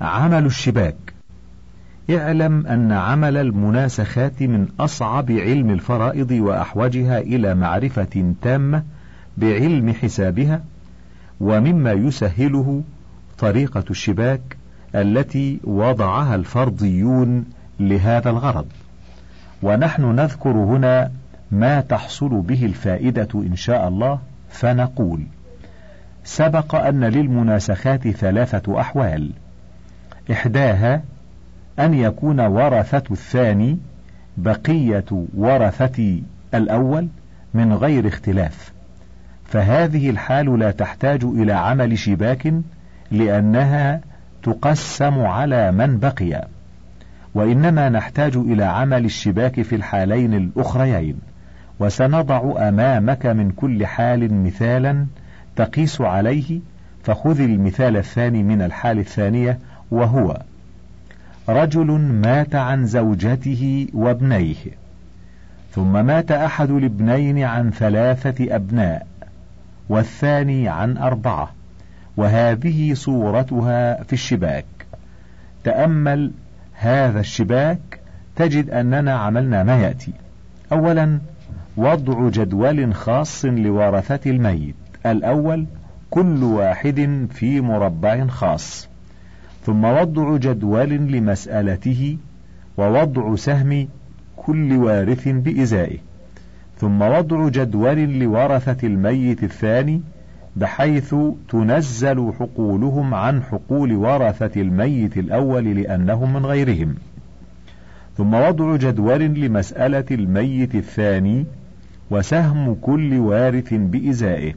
عمل الشباك. اعلم أن عمل المناسخات من أصعب علم الفرائض وأحوجها إلى معرفة تامة بعلم حسابها ومما يسهله طريقة الشباك التي وضعها الفرضيون لهذا الغرض. ونحن نذكر هنا ما تحصل به الفائدة إن شاء الله فنقول سبق أن للمناسخات ثلاثة أحوال إحداها أن يكون ورثة الثاني بقية ورثة الأول من غير اختلاف. فهذه الحال لا تحتاج إلى عمل شباك لأنها تقسم على من بقي. وإنما نحتاج إلى عمل الشباك في الحالين الأخريين. وسنضع أمامك من كل حال مثالا تقيس عليه فخذ المثال الثاني من الحال الثانية وهو رجل مات عن زوجته وابنيه ثم مات أحد الابنين عن ثلاثة أبناء والثاني عن أربعة وهذه صورتها في الشباك. تأمل هذا الشباك تجد أننا عملنا ما يأتي. أولا وضع جدول خاص لورثة الميت. الأول كل واحد في مربع خاص. ثم وضع جدول لمسألته ووضع سهم كل وارث بإزائه. ثم وضع جدول لورثة الميت الثاني بحيث تنزل حقولهم عن حقول ورثة الميت الأول لأنهم من غيرهم. ثم وضع جدول لمسألة الميت الثاني وسهم كل وارث بإزائه.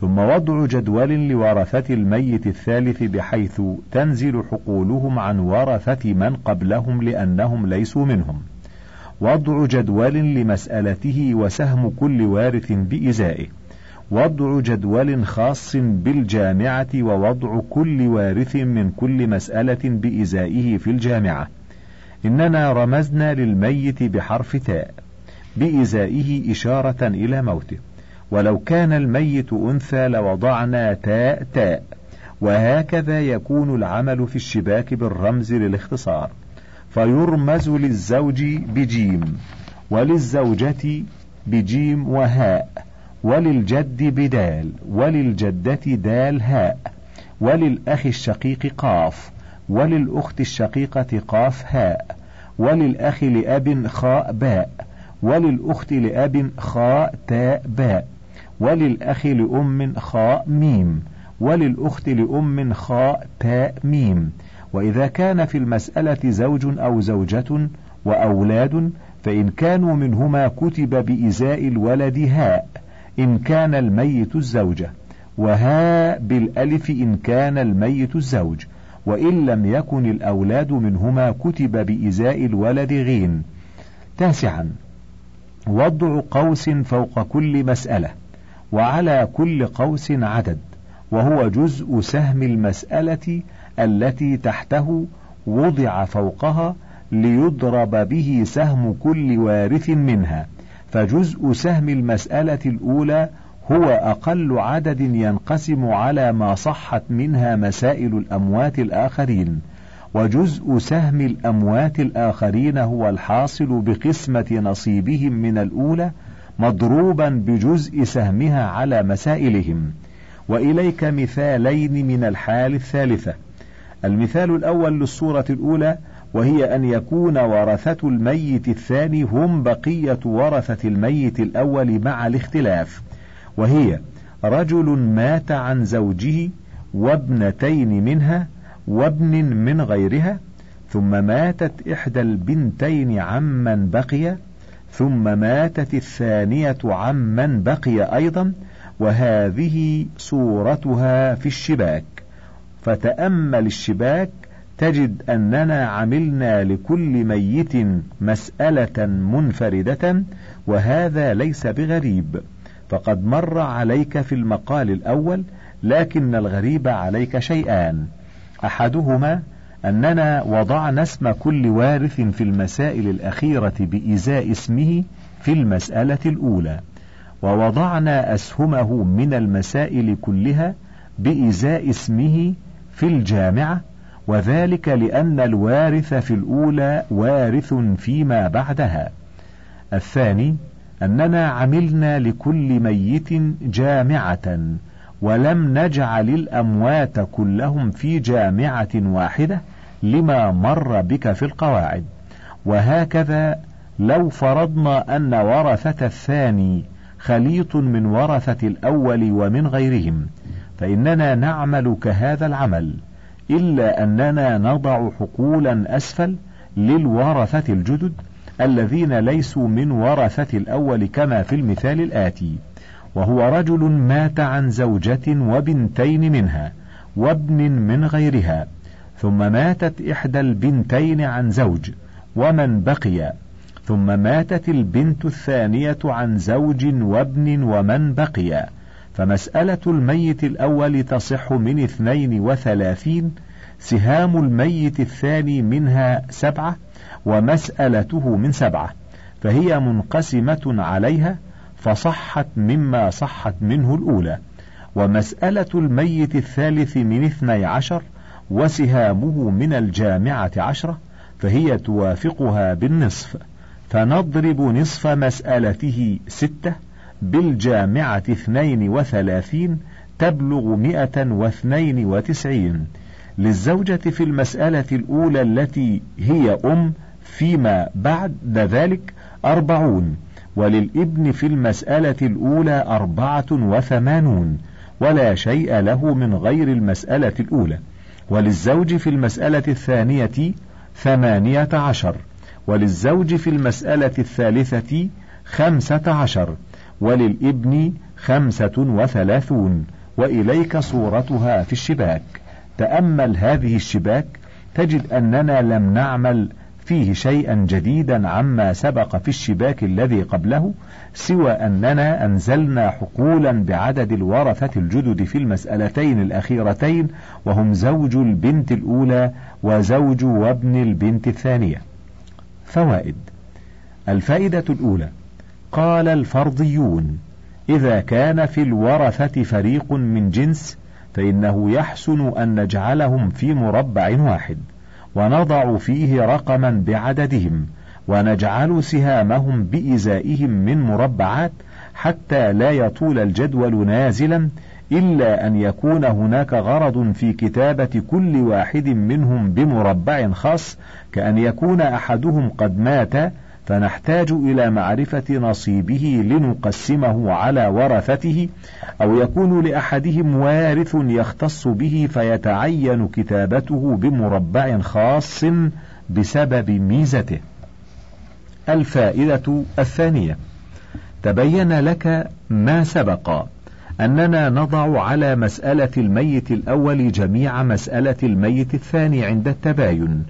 ثم وضع جدول لورثة الميت الثالث بحيث تنزل حقولهم عن ورثة من قبلهم لأنهم ليسوا منهم. وضع جدول لمسألته وسهم كل وارث بإزائه. وضع جدول خاص بالجامعة ووضع كل وارث من كل مسألة بإزائه في الجامعة. إننا رمزنا للميت بحرف تاء بإزائه إشارة إلى موته. ولو كان الميت أنثى لوضعنا تاء تاء وهكذا يكون العمل في الشباك بالرمز للاختصار. فيرمز للزوج بجيم وللزوجة بجيم وهاء وللجد بدال وللجدة دال هاء وللأخ الشقيق قاف وللأخت الشقيقة قاف هاء وللأخ لأب خاء باء وللأخت لأب خاء تاء باء. وللأخ لأم خاء ميم وللأخت لأم خاء تاء ميم. وإذا كان في المسألة زوج أو زوجة وأولاد فإن كانوا منهما كتب بإزاء الولد هاء إن كان الميت الزوجة وهاء بالألف إن كان الميت الزوج. وإن لم يكن الأولاد منهما كتب بإزاء الولد غين تاسعا. وضع قوس فوق كل مسألة. وعلى كل قوس عدد وهو جزء سهم المسألة التي تحته وضع فوقها ليضرب به سهم كل وارث منها. فجزء سهم المسألة الأولى هو أقل عدد ينقسم على ما صحت منها مسائل الأموات الآخرين. وجزء سهم الأموات الآخرين هو الحاصل بقسمة نصيبهم من الأولى مضروبا بجزء سهمها على مسائلهم. وإليك مثالين من الحال الثالثة. المثال الأول للصورة الأولى وهي أن يكون ورثة الميت الثاني هم بقية ورثة الميت الأول مع الاختلاف. وهي رجل مات عن زوجه وابنتين منها وابن من غيرها ثم ماتت إحدى البنتين عمن بقي ثم ماتت الثانية عمن بقي أيضا وهذه صورتها في الشباك. فتأمل الشباك تجد أننا عملنا لكل ميت مسألة منفردة وهذا ليس بغريب. فقد مر عليك في المقال الأول لكن الغريب عليك شيئان أحدهما أننا وضعنا اسم كل وارث في المسائل الأخيرة بإزاء اسمه في المسألة الأولى ووضعنا أسهمه من المسائل كلها بإزاء اسمه في الجامعة وذلك لأن الوارث في الأولى وارث فيما بعدها. الثاني أننا عملنا لكل ميت جامعة ولم نجعل الأموات كلهم في جامعة واحدة لما مر بك في القواعد. وهكذا لو فرضنا أن ورثة الثاني خليط من ورثة الأول ومن غيرهم فإننا نعمل كهذا العمل إلا أننا نضع حقولا أسفل للورثة الجدد الذين ليسوا من ورثة الأول كما في المثال الآتي. وهو رجل مات عن زوجة وبنتين منها وابن من غيرها. ثم ماتت إحدى البنتين عن زوج ومن بقي؟ ثم ماتت البنت الثانية عن زوج وابن ومن بقي. فمسألة الميت الأول تصح من اثنين وثلاثين سهام الميت الثاني منها سبعة ومسألته من سبعة. فهي منقسمة عليها فصحت مما صحت منه الأولى. ومسألة الميت الثالث من اثني عشر وسهامه من الجامعة عشرة فهي توافقها بالنصف. فنضرب نصف مسألته ستة بالجامعة اثنين وثلاثين تبلغ مئة واثنين وتسعين. للزوجة في المسألة الأولى التي هي أم فيما بعد ذلك أربعون وللابن في المسألة الأولى أربعة وثمانون ولا شيء له من غير المسألة الأولى. وللزوج في المسألة الثانية ثمانية عشر. وللزوج في المسألة الثالثة خمسة عشر. وللابن خمسة وثلاثون. وإليك صورتها في الشباك. تأمل هذه الشباك. تجد أننا لم نعمل فيه شيئا جديدا عما سبق في الشباك الذي قبله سوى أننا أنزلنا حقولا بعدد الورثة الجدد في المسألتين الأخيرتين وهم زوج البنت الأولى وزوج وابن البنت الثانية. فوائد الفائدة الأولى قال الفرضيون إذا كان في الورثة فريق من جنس فإنه يحسن أن نجعلهم في مربع واحد. ونضع فيه رقما بعددهم ونجعل سهامهم بإزائهم من مربعات حتى لا يطول الجدول نازلا إلا أن يكون هناك غرض في كتابة كل واحد منهم بمربع خاص كأن يكون أحدهم قد مات فنحتاج إلى معرفة نصيبه لنقسمه على ورثته أو يكون لأحدهم وارث يختص به فيتعين كتابته بمربع خاص بسبب ميزته. الفائدة الثانية تبين لك ما سبق أننا نضع على مسألة الميت الأول جميع مسألة الميت الثاني عند التباين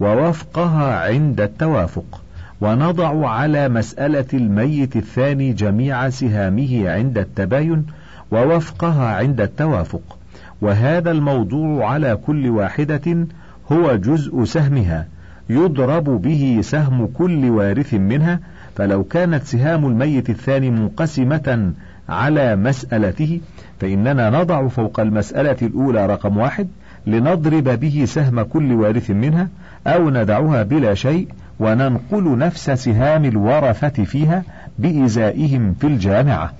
ووفقها عند التوافق ونضع على مسألة الميت الثاني جميع سهامه عند التباين ووفقها عند التوافق. وهذا الموضوع على كل واحدة هو جزء سهمها. يضرب به سهم كل وارث منها. فلو كانت سهام الميت الثاني منقسمة على مسألته فإننا نضع فوق المسألة الأولى رقم واحد لنضرب به سهم كل وارث منها أو ندعها بلا شيء وننقل نفس سهام الورثة فيها بإزائهم في الجامعة.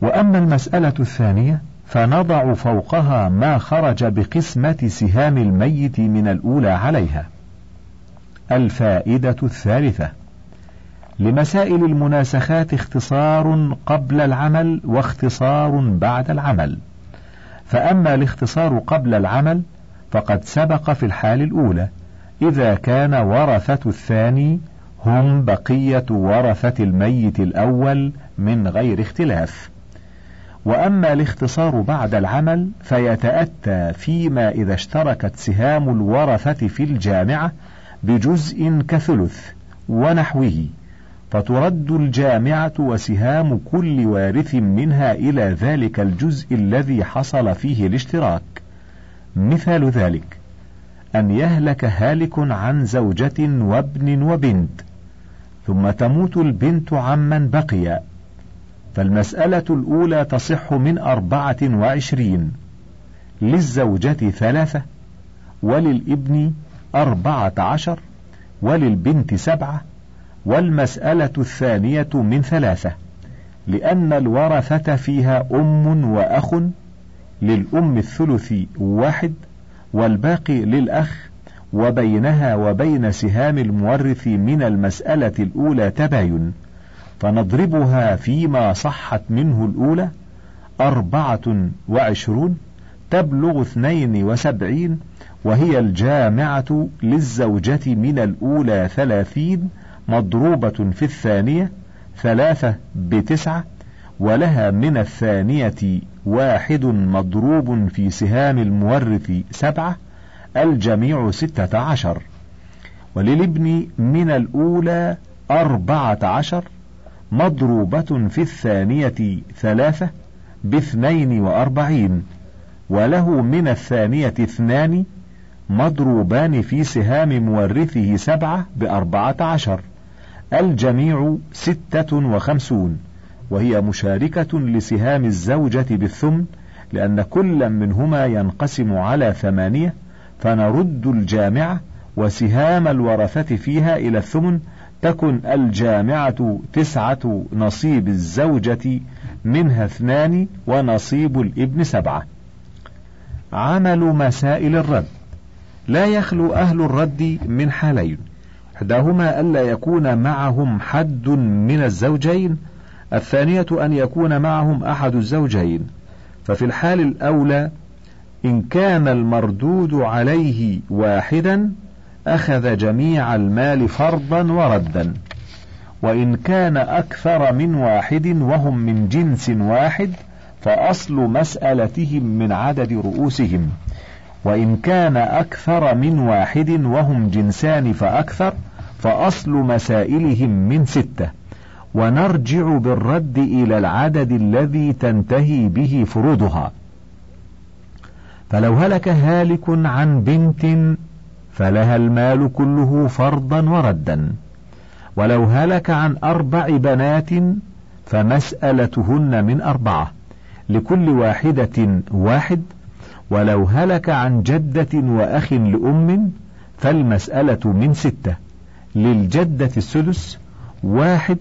وأما المسألة الثانية فنضع فوقها ما خرج بقسمة سهام الميت من الأولى عليها. الفائدة الثالثة لمسائل المناسخات اختصار قبل العمل واختصار بعد العمل. فأما الاختصار قبل العمل فقد سبق في الحال الأولى إذا كان ورثة الثاني هم بقية ورثة الميت الأول من غير اختلاف. وأما الاختصار بعد العمل فيتأتى فيما إذا اشتركت سهام الورثة في الجامعة بجزء كثلث ونحوه فترد الجامعة وسهام كل وارث منها إلى ذلك الجزء الذي حصل فيه الاشتراك. مثال ذلك: أن يهلك هالك عن زوجة وابن وبنت، ثم تموت البنت عمن بقي، فالمسألة الأولى تصح من أربعة وعشرين، للزوجة ثلاثة، وللابن أربعة عشر وللبنت سبعة والمسألة الثانية من ثلاثة. لأن الورثة فيها أم وأخ للأم الثلث واحد والباقي للأخ وبينها وبين سهام المورث من المسألة الأولى تباين. فنضربها فيما صحت منه الأولى أربعة وعشرون تبلغ اثنين وسبعين وهي الجامعة للزوجة من الأولى ثلاثين مضروبة في الثانية ثلاثة بتسعة ولها من الثانية واحد مضروب في سهام المورث سبعة الجميع ستة عشر. وللابن من الأولى أربعة عشر مضروبة في الثانية ثلاثة باثنين وأربعين. وله من الثانية اثنان مضروبان في سهام مورثه سبعة بأربعة عشر. الجميع ستة وخمسون. وهي مشاركة لسهام الزوجة بالثمن لأن كل منهما ينقسم على ثمانية فنرد الجامعة وسهام الورثة فيها إلى الثمن تكن الجامعة تسعة نصيب الزوجة منها اثنان ونصيب الابن سبعة. عمل مسائل الرد لا يخلو أهل الرد من حالين إحداهما ألا يكون معهم حد من الزوجين الثانية أن يكون معهم أحد الزوجين ففي الحال الأولى إن كان المردود عليه واحدا أخذ جميع المال فرضا وردا وإن كان أكثر من واحد وهم من جنس واحد فأصل مسألتهم من عدد رؤوسهم وإن كان أكثر من واحد وهم جنسان فأكثر فأصل مسائلهم من ستة. ونرجع بالرد إلى العدد الذي تنتهي به فروضها. فلو هلك هالك عن بنت فلها المال كله فرضا وردا. ولو هلك عن أربع بنات فمسألتهن من أربعة لكل واحدة واحد. ولو هلك عن جدة وأخ لأم فالمسألة من ستة. للجدة السدس واحد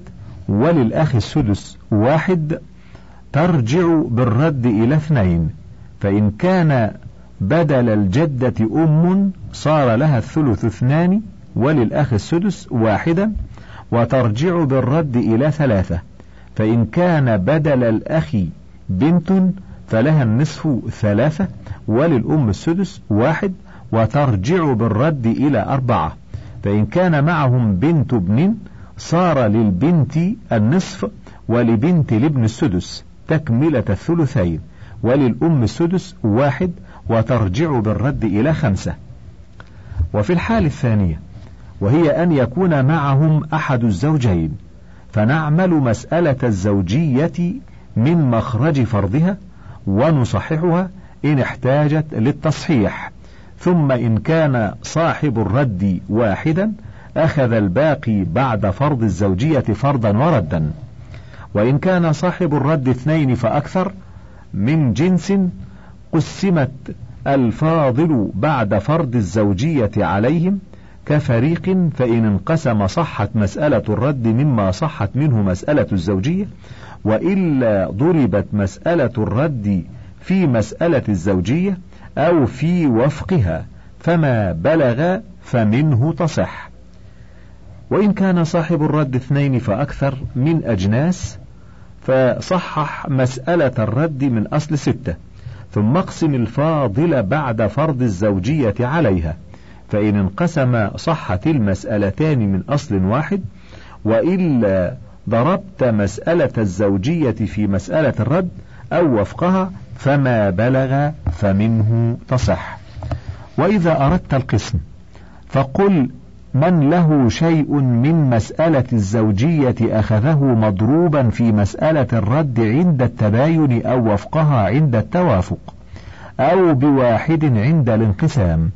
وللأخ السدس واحد ترجع بالرد إلى اثنين. فإن كان بدل الجدة أم صار لها الثلث اثنان وللأخ السدس واحدا وترجع بالرد إلى ثلاثة. فإن كان بدل الأخ بنت فلها النصف ثلاثة وللأم السدس واحد وترجع بالرد إلى أربعة. فإن كان معهم بنت ابن صار للبنت النصف ولبنت الابن السدس تكملة الثلثين وللأم السدس واحد وترجع بالرد إلى خمسة. وفي الحال الثانية وهي أن يكون معهم أحد الزوجين فنعمل مسألة الزوجية من مخرج فرضها ونصححها إن احتاجت للتصحيح. ثم إن كان صاحب الرد واحدا أخذ الباقي بعد فرض الزوجية فرضا وردا. وإن كان صاحب الرد اثنين فأكثر من جنس قسمت الفاضل بعد فرض الزوجية عليهم كفريق فإن انقسم صحت مسألة الرد مما صحت منه مسألة الزوجية وإلا ضربت مسألة الرد في مسألة الزوجية أو في وفقها فما بلغ فمنه تصح. وإن كان صاحب الرد اثنين فأكثر من أجناس فصحح مسألة الرد من أصل ستة ثم اقسم الفاضل بعد فرض الزوجية عليها فإن انقسم صحت المسألتان من أصل واحد وإلا ضربت مسألة الزوجية في مسألة الرد أو وفقها فما بلغ فمنه تصح. وإذا أردت القسم فقل من له شيء من مسألة الزوجية أخذه مضروبا في مسألة الرد عند التباين أو وفقها عند التوافق أو بواحد عند الانقسام.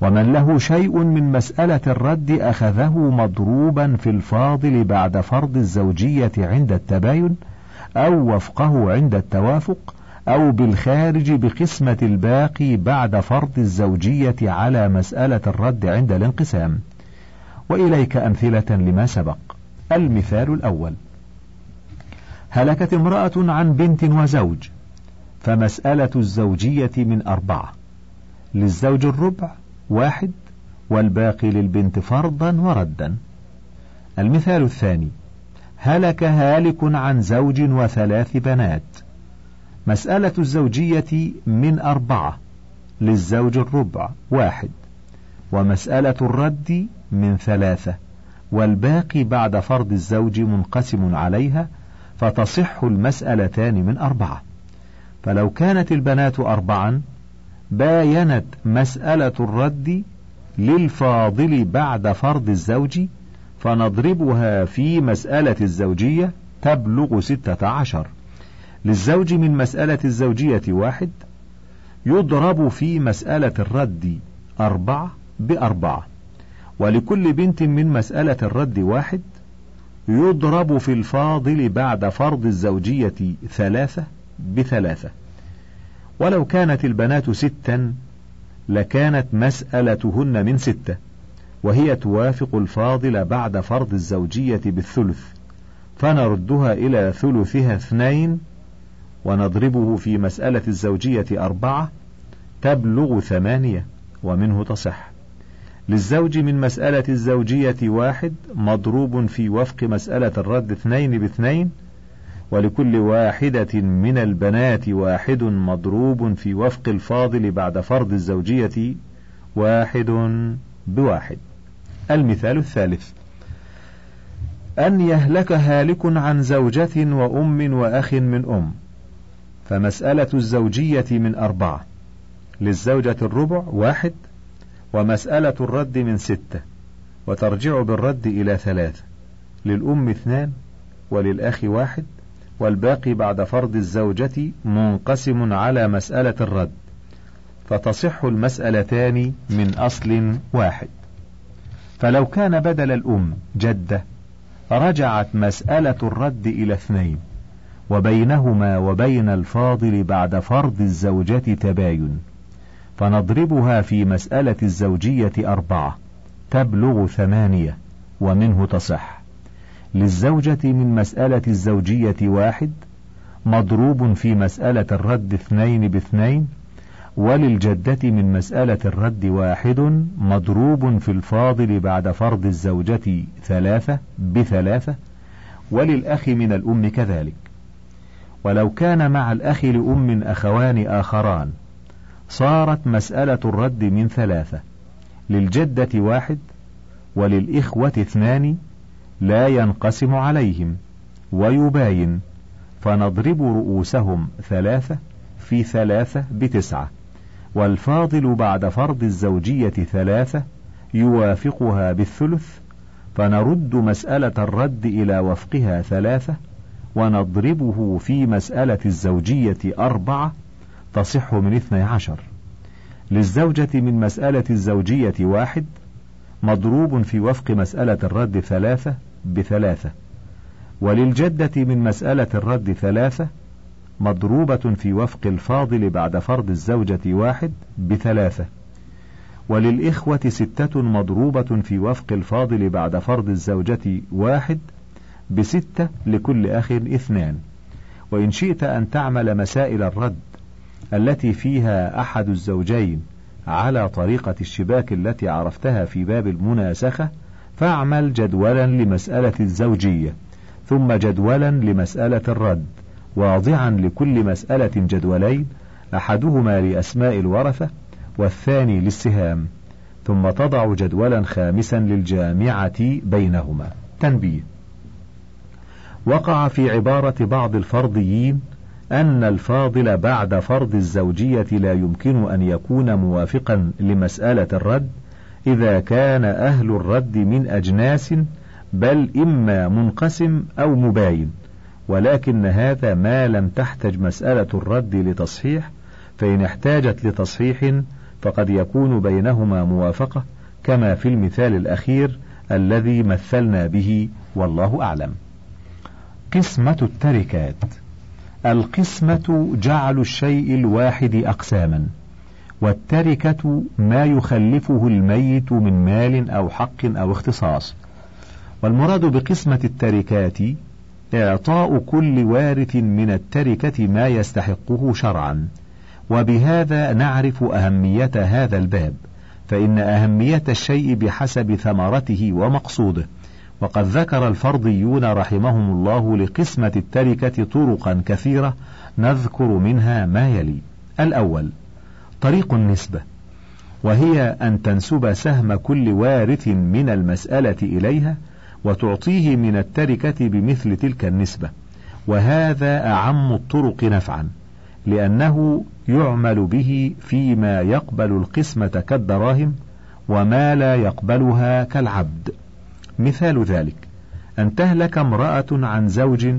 ومن له شيء من مسألة الرد أخذه مضروبا في الفاضل بعد فرض الزوجية عند التباين أو وفقه عند التوافق أو بالخارج بقسمة الباقي بعد فرض الزوجية على مسألة الرد عند الانقسام. وإليك أمثلة لما سبق. المثال الأول. هلكت امرأة عن بنت وزوج فمسألة الزوجية من أربعة. للزوج الربع واحد والباقي للبنت فرضا وردا. المثال الثاني. هلك هالك عن زوج وثلاث بنات. مسألة الزوجية من أربعة. للزوج الربع واحد. ومسألة الرد من ثلاثة والباقي بعد فرض الزوج منقسم عليها فتصح المسألتان من أربعة. فلو كانت البنات أربعا باينت مسألة الرد للفاضل بعد فرض الزوج فنضربها في مسألة الزوجية تبلغ ستة عشر. للزوج من مسألة الزوجية واحد يضرب في مسألة الرد أربعة بأربعة. ولكل بنت من مسألة الرد واحد يضرب في الفاضل بعد فرض الزوجية ثلاثة بثلاثة. ولو كانت البنات ستا لكانت مسألتهن من ستة وهي توافق الفاضل بعد فرض الزوجية بالثلث. فنردها إلى ثلثها اثنين ونضربه في مسألة الزوجية أربعة تبلغ ثمانية ومنه تصح. للزوج من مسألة الزوجية واحد مضروب في وفق مسألة الرد اثنين باثنين ولكل واحدة من البنات واحد مضروب في وفق الفاضل بعد فرض الزوجية واحد بواحد. المثال الثالث. أن يهلك هالك عن زوجة وأم وأخ من أم. فمسألة الزوجية من أربعة. للزوجة الربع واحد ومسألة الرد من ستة وترجع بالرد إلى ثلاثة للأم اثنان وللأخ واحد والباقي بعد فرض الزوجة منقسم على مسألة الرد. فتصح المسألتان من أصل واحد. فلو كان بدل الأم جدة رجعت مسألة الرد إلى اثنين وبينهما وبين الفاضل بعد فرض الزوجة تباين. فنضربها في مسألة الزوجية أربعة تبلغ ثمانية ومنه تصح. للزوجة من مسألة الزوجية واحد مضروب في مسألة الرد اثنين باثنين وللجدة من مسألة الرد واحد مضروب في الفاضل بعد فرض الزوجة ثلاثة بثلاثة وللأخ من الأم كذلك. ولو كان مع الأخ لأم أخوان آخران صارت مسألة الرد من ثلاثة. للجدة واحد وللإخوة اثنان لا ينقسم عليهم ويباين فنضرب رؤوسهم ثلاثة في ثلاثة بتسعة والفاضل بعد فرض الزوجية ثلاثة يوافقها بالثلث فنرد مسألة الرد إلى وفقها ثلاثة ونضربه في مسألة الزوجية أربعة تصح من اثني عشر. للزوجة من مسألة الزوجية واحد مضروب في وفق مسألة الرد ثلاثة بثلاثة. وللجدة من مسألة الرد ثلاثة مضروبة في وفق الفاضل بعد فرض الزوجة واحد بثلاثة. وللإخوة ستة مضروبة في وفق الفاضل بعد فرض الزوجة واحد بستة لكل أخ اثنان. وإن شئت أن تعمل مسائل الرد التي فيها أحد الزوجين على طريقة الشباك التي عرفتها في باب المناسخة فاعمل جدولا لمسألة الزوجية ثم جدولا لمسألة الرد واضعا لكل مسألة جدولين أحدهما لأسماء الورثة والثاني للسهام ثم تضع جدولا خامسا للجامعة بينهما. تنبيه وقع في عبارة بعض الفرضيين أن الفاضل بعد فرض الزوجية لا يمكن أن يكون موافقا لمسألة الرد إذا كان أهل الرد من أجناس بل إما منقسم أو مباين ولكن هذا ما لم تحتج مسألة الرد لتصحيح فإن احتاجت لتصحيح فقد يكون بينهما موافقة كما في المثال الأخير الذي مثلنا به والله أعلم. قسمة التركات القسمة جعل الشيء الواحد أقساما والتركة ما يخلفه الميت من مال أو حق أو اختصاص. والمراد بقسمة التركات إعطاء كل وارث من التركة ما يستحقه شرعا. وبهذا نعرف أهمية هذا الباب فإن أهمية الشيء بحسب ثمرته ومقصوده. وقد ذكر الفرضيون رحمهم الله لقسمة التركة طرقا كثيرة نذكر منها ما يلي. الأول طريق النسبة وهي أن تنسب سهم كل وارث من المسألة إليها وتعطيه من التركة بمثل تلك النسبة. وهذا أعم الطرق نفعا لأنه يعمل به فيما يقبل القسمة كالدراهم وما لا يقبلها كالعبد. مثال ذلك. أن تهلك امرأة عن زوج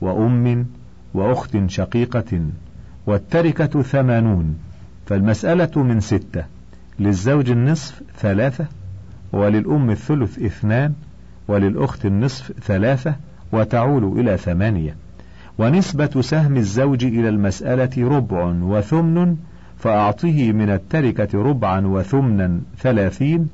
وأم وأخت شقيقة والتركة ثمانون فالمسألة من ستة للزوج النصف ثلاثة وللأم الثلث اثنان وللأخت النصف ثلاثة وتعول إلى ثمانية. ونسبة سهم الزوج إلى المسألة ربع وثمن فأعطه من التركة ربعا وثمنا ثلاثين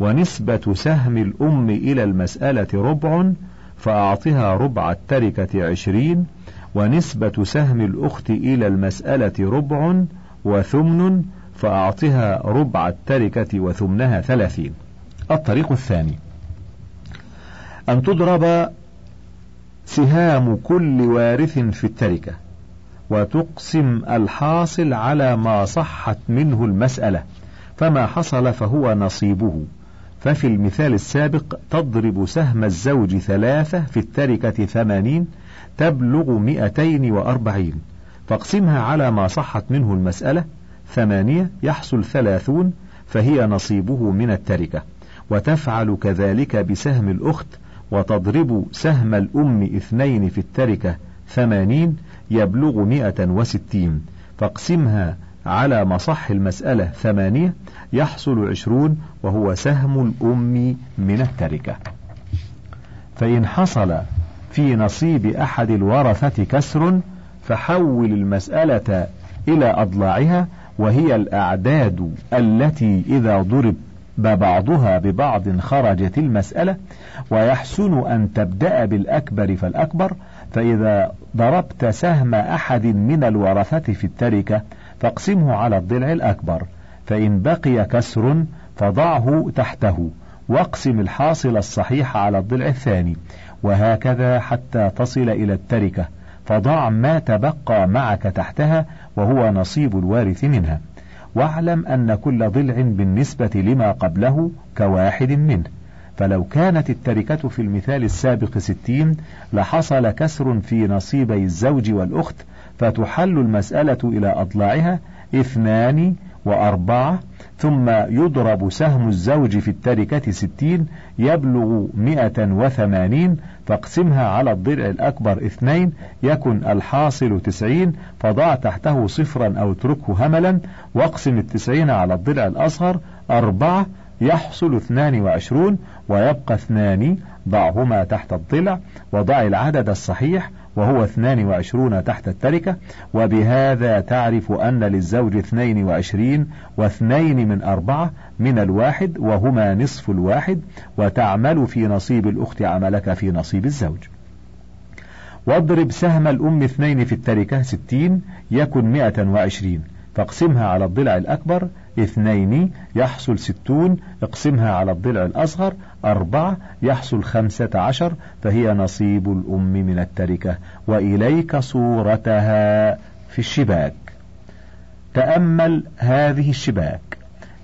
ونسبة سهم الأم إلى المسألة ربع فأعطها ربع التركة عشرين ونسبة سهم الأخت إلى المسألة ربع وثمن فأعطها ربع التركة وثمنها ثلاثين. الطريق الثاني. أن تضرب سهام كل وارث في التركة وتقسم الحاصل على ما صحت منه المسألة فما حصل فهو نصيبه. ففي المثال السابق تضرب سهم الزوج ثلاثة في التركة ثمانين تبلغ مئتين وأربعين. فاقسمها على ما صحت منه المسألة. ثمانية يحصل ثلاثون فهي نصيبه من التركة. وتفعل كذلك بسهم الأخت وتضرب سهم الأم اثنين في التركة ثمانين يبلغ مئة وستين. فاقسمها على مصح المسألة ثمانية يحصل عشرون وهو سهم الأم من التركة. فإن حصل في نصيب أحد الورثة كسر فحول المسألة إلى أضلاعها وهي الأعداد التي إذا ضرب بعضها ببعض خرجت المسألة ويحسن أن تبدأ بالأكبر فالأكبر. فإذا ضربت سهم أحد من الورثة في التركة فاقسمه على الضلع الأكبر. فإن بقي كسر فضعه تحته واقسم الحاصل الصحيح على الضلع الثاني وهكذا حتى تصل إلى التركة فضع ما تبقى معك تحتها وهو نصيب الوارث منها. واعلم أن كل ضلع بالنسبة لما قبله كواحد منه. فلو كانت التركة في المثال السابق ستين لحصل كسر في نصيبي الزوج والأخت فتحل المسألة إلى أضلاعها اثنان وأربعة ثم يضرب سهم الزوج في التركة ستين يبلغ مئة وثمانين فاقسمها على الضلع الأكبر اثنين يكن الحاصل تسعين فضع تحته صفرا أو اتركه هملا واقسم التسعين على الضلع الأصغر أربعة يحصل اثنان وعشرون ويبقى اثنان ضعهما تحت الضلع وضع العدد الصحيح وهو اثنان وعشرون تحت التركة وبهذا تعرف أن للزوج اثنين وعشرين واثنين من أربعة من الواحد وهما نصف الواحد وتعمل في نصيب الأخت عملك في نصيب الزوج. واضرب سهم الأم اثنين في التركة ستين يكن مئة وعشرين. فاقسمها على الضلع الأكبر اثنين يحصل ستون اقسمها على الضلع الأصغر أربعة يحصل خمسة عشر فهي نصيب الأم من التركة. وإليك صورتها في الشباك. تأمل هذه الشباك.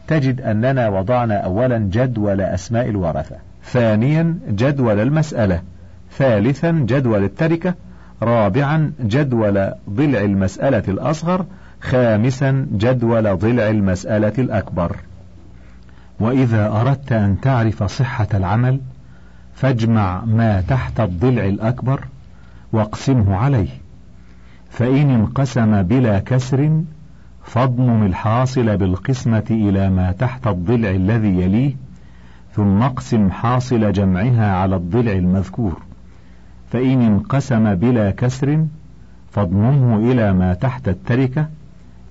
تجد أننا وضعنا أولا جدول أسماء الورثة. ثانيا جدول المسألة. ثالثا جدول التركة. رابعا جدول ضلع المسألة الأصغر. خامسا جدول ضلع المسألة الأكبر. وإذا أردت أن تعرف صحة العمل فاجمع ما تحت الضلع الأكبر واقسمه عليه. فإن انقسم بلا كسر فاضمم الحاصل بالقسمة إلى ما تحت الضلع الذي يليه ثم اقسم حاصل جمعها على الضلع المذكور. فإن انقسم بلا كسر فاضممه إلى ما تحت التركة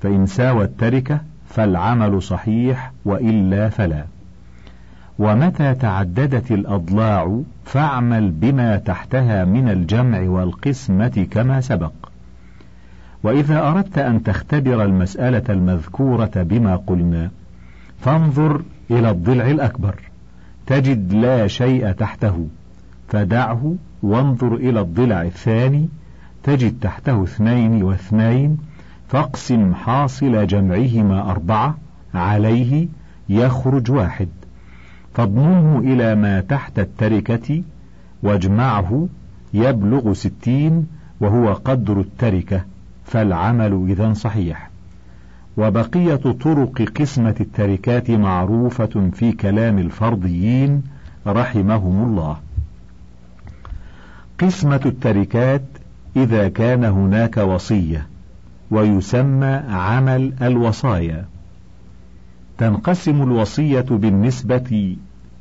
فإن ساوى التركة فالعمل صحيح وإلا فلا. ومتى تعددت الأضلاع فاعمل بما تحتها من الجمع والقسمة كما سبق. وإذا أردت أن تختبر المسألة المذكورة بما قلنا فانظر إلى الضلع الأكبر تجد لا شيء تحته فدعه وانظر إلى الضلع الثاني تجد تحته اثنين واثنين فاقسم حاصل جمعهما أربعة عليه يخرج واحد. فاضمنه إلى ما تحت التركة واجمعه يبلغ ستين وهو قدر التركة فالعمل إذا صحيح. وبقية طرق قسمة التركات معروفة في كلام الفرضيين رحمهم الله. قسمة التركات إذا كان هناك وصية. ويسمى عمل الوصايا. تنقسم الوصية بالنسبة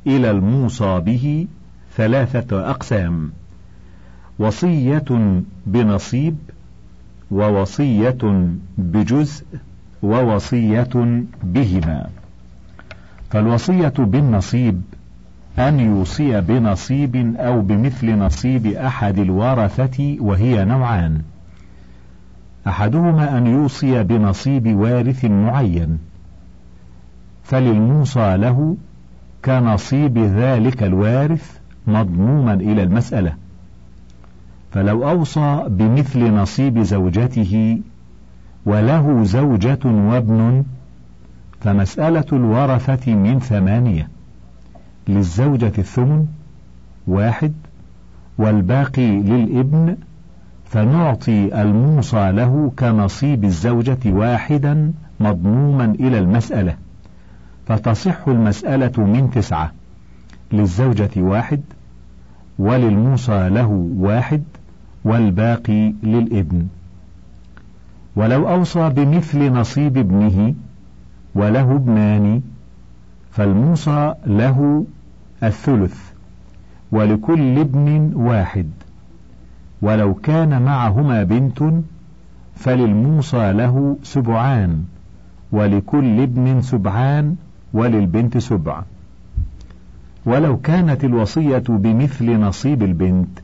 إلى الموصى به ثلاثة أقسام وصية بنصيب ووصية بجزء ووصية بهما. فالوصية بالنصيب أن يوصي بنصيب أو بمثل نصيب أحد الورثة وهي نوعان أحدهما أن يوصي بنصيب وارث معين فللموصى له كنصيب ذلك الوارث مضموما إلى المسألة. فلو أوصى بمثل نصيب زوجته وله زوجة وابن فمسألة الورثة من ثمانية للزوجة الثمن واحد والباقي للابن فنعطي الموصى له كنصيب الزوجة واحدا مضموما إلى المسألة فتصح المسألة من تسعة للزوجة واحد وللموصى له واحد والباقي للابن. ولو أوصى بمثل نصيب ابنه وله ابنان فالموصى له الثلث ولكل ابن واحد. ولو كان معهما بنت فللموصى له سبعان ولكل ابن سبعان وللبنت سبع. ولو كانت الوصية بمثل نصيب البنت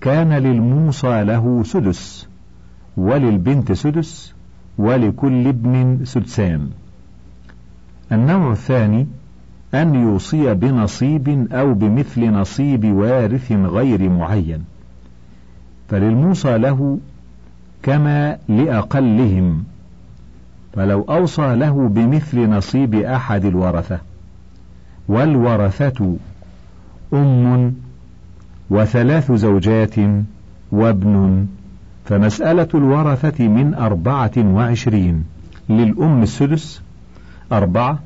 كان للموصى له سدس وللبنت سدس ولكل ابن سدسان. النوع الثاني أن يوصي بنصيب أو بمثل نصيب وارث غير معين. فللموصى له كما لأقلهم فلو أوصى له بمثل نصيب أحد الورثة. والورثة أم وثلاث زوجات وابن فمسألة الورثة من أربعة وعشرين. للأم السدس أربعة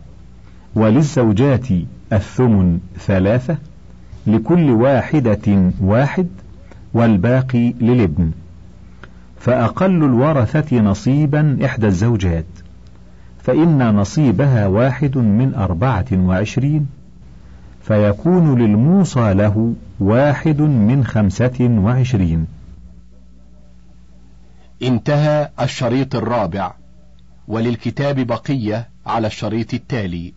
وللزوجات الثمن ثلاثة. لكل واحدة واحد والباقي للابن. فأقل الورثة نصيبا إحدى الزوجات فإن نصيبها واحد من أربعة وعشرين فيكون للموصى له واحد من خمسة وعشرين. انتهى الشريط الرابع وللكتاب بقية على الشريط التالي.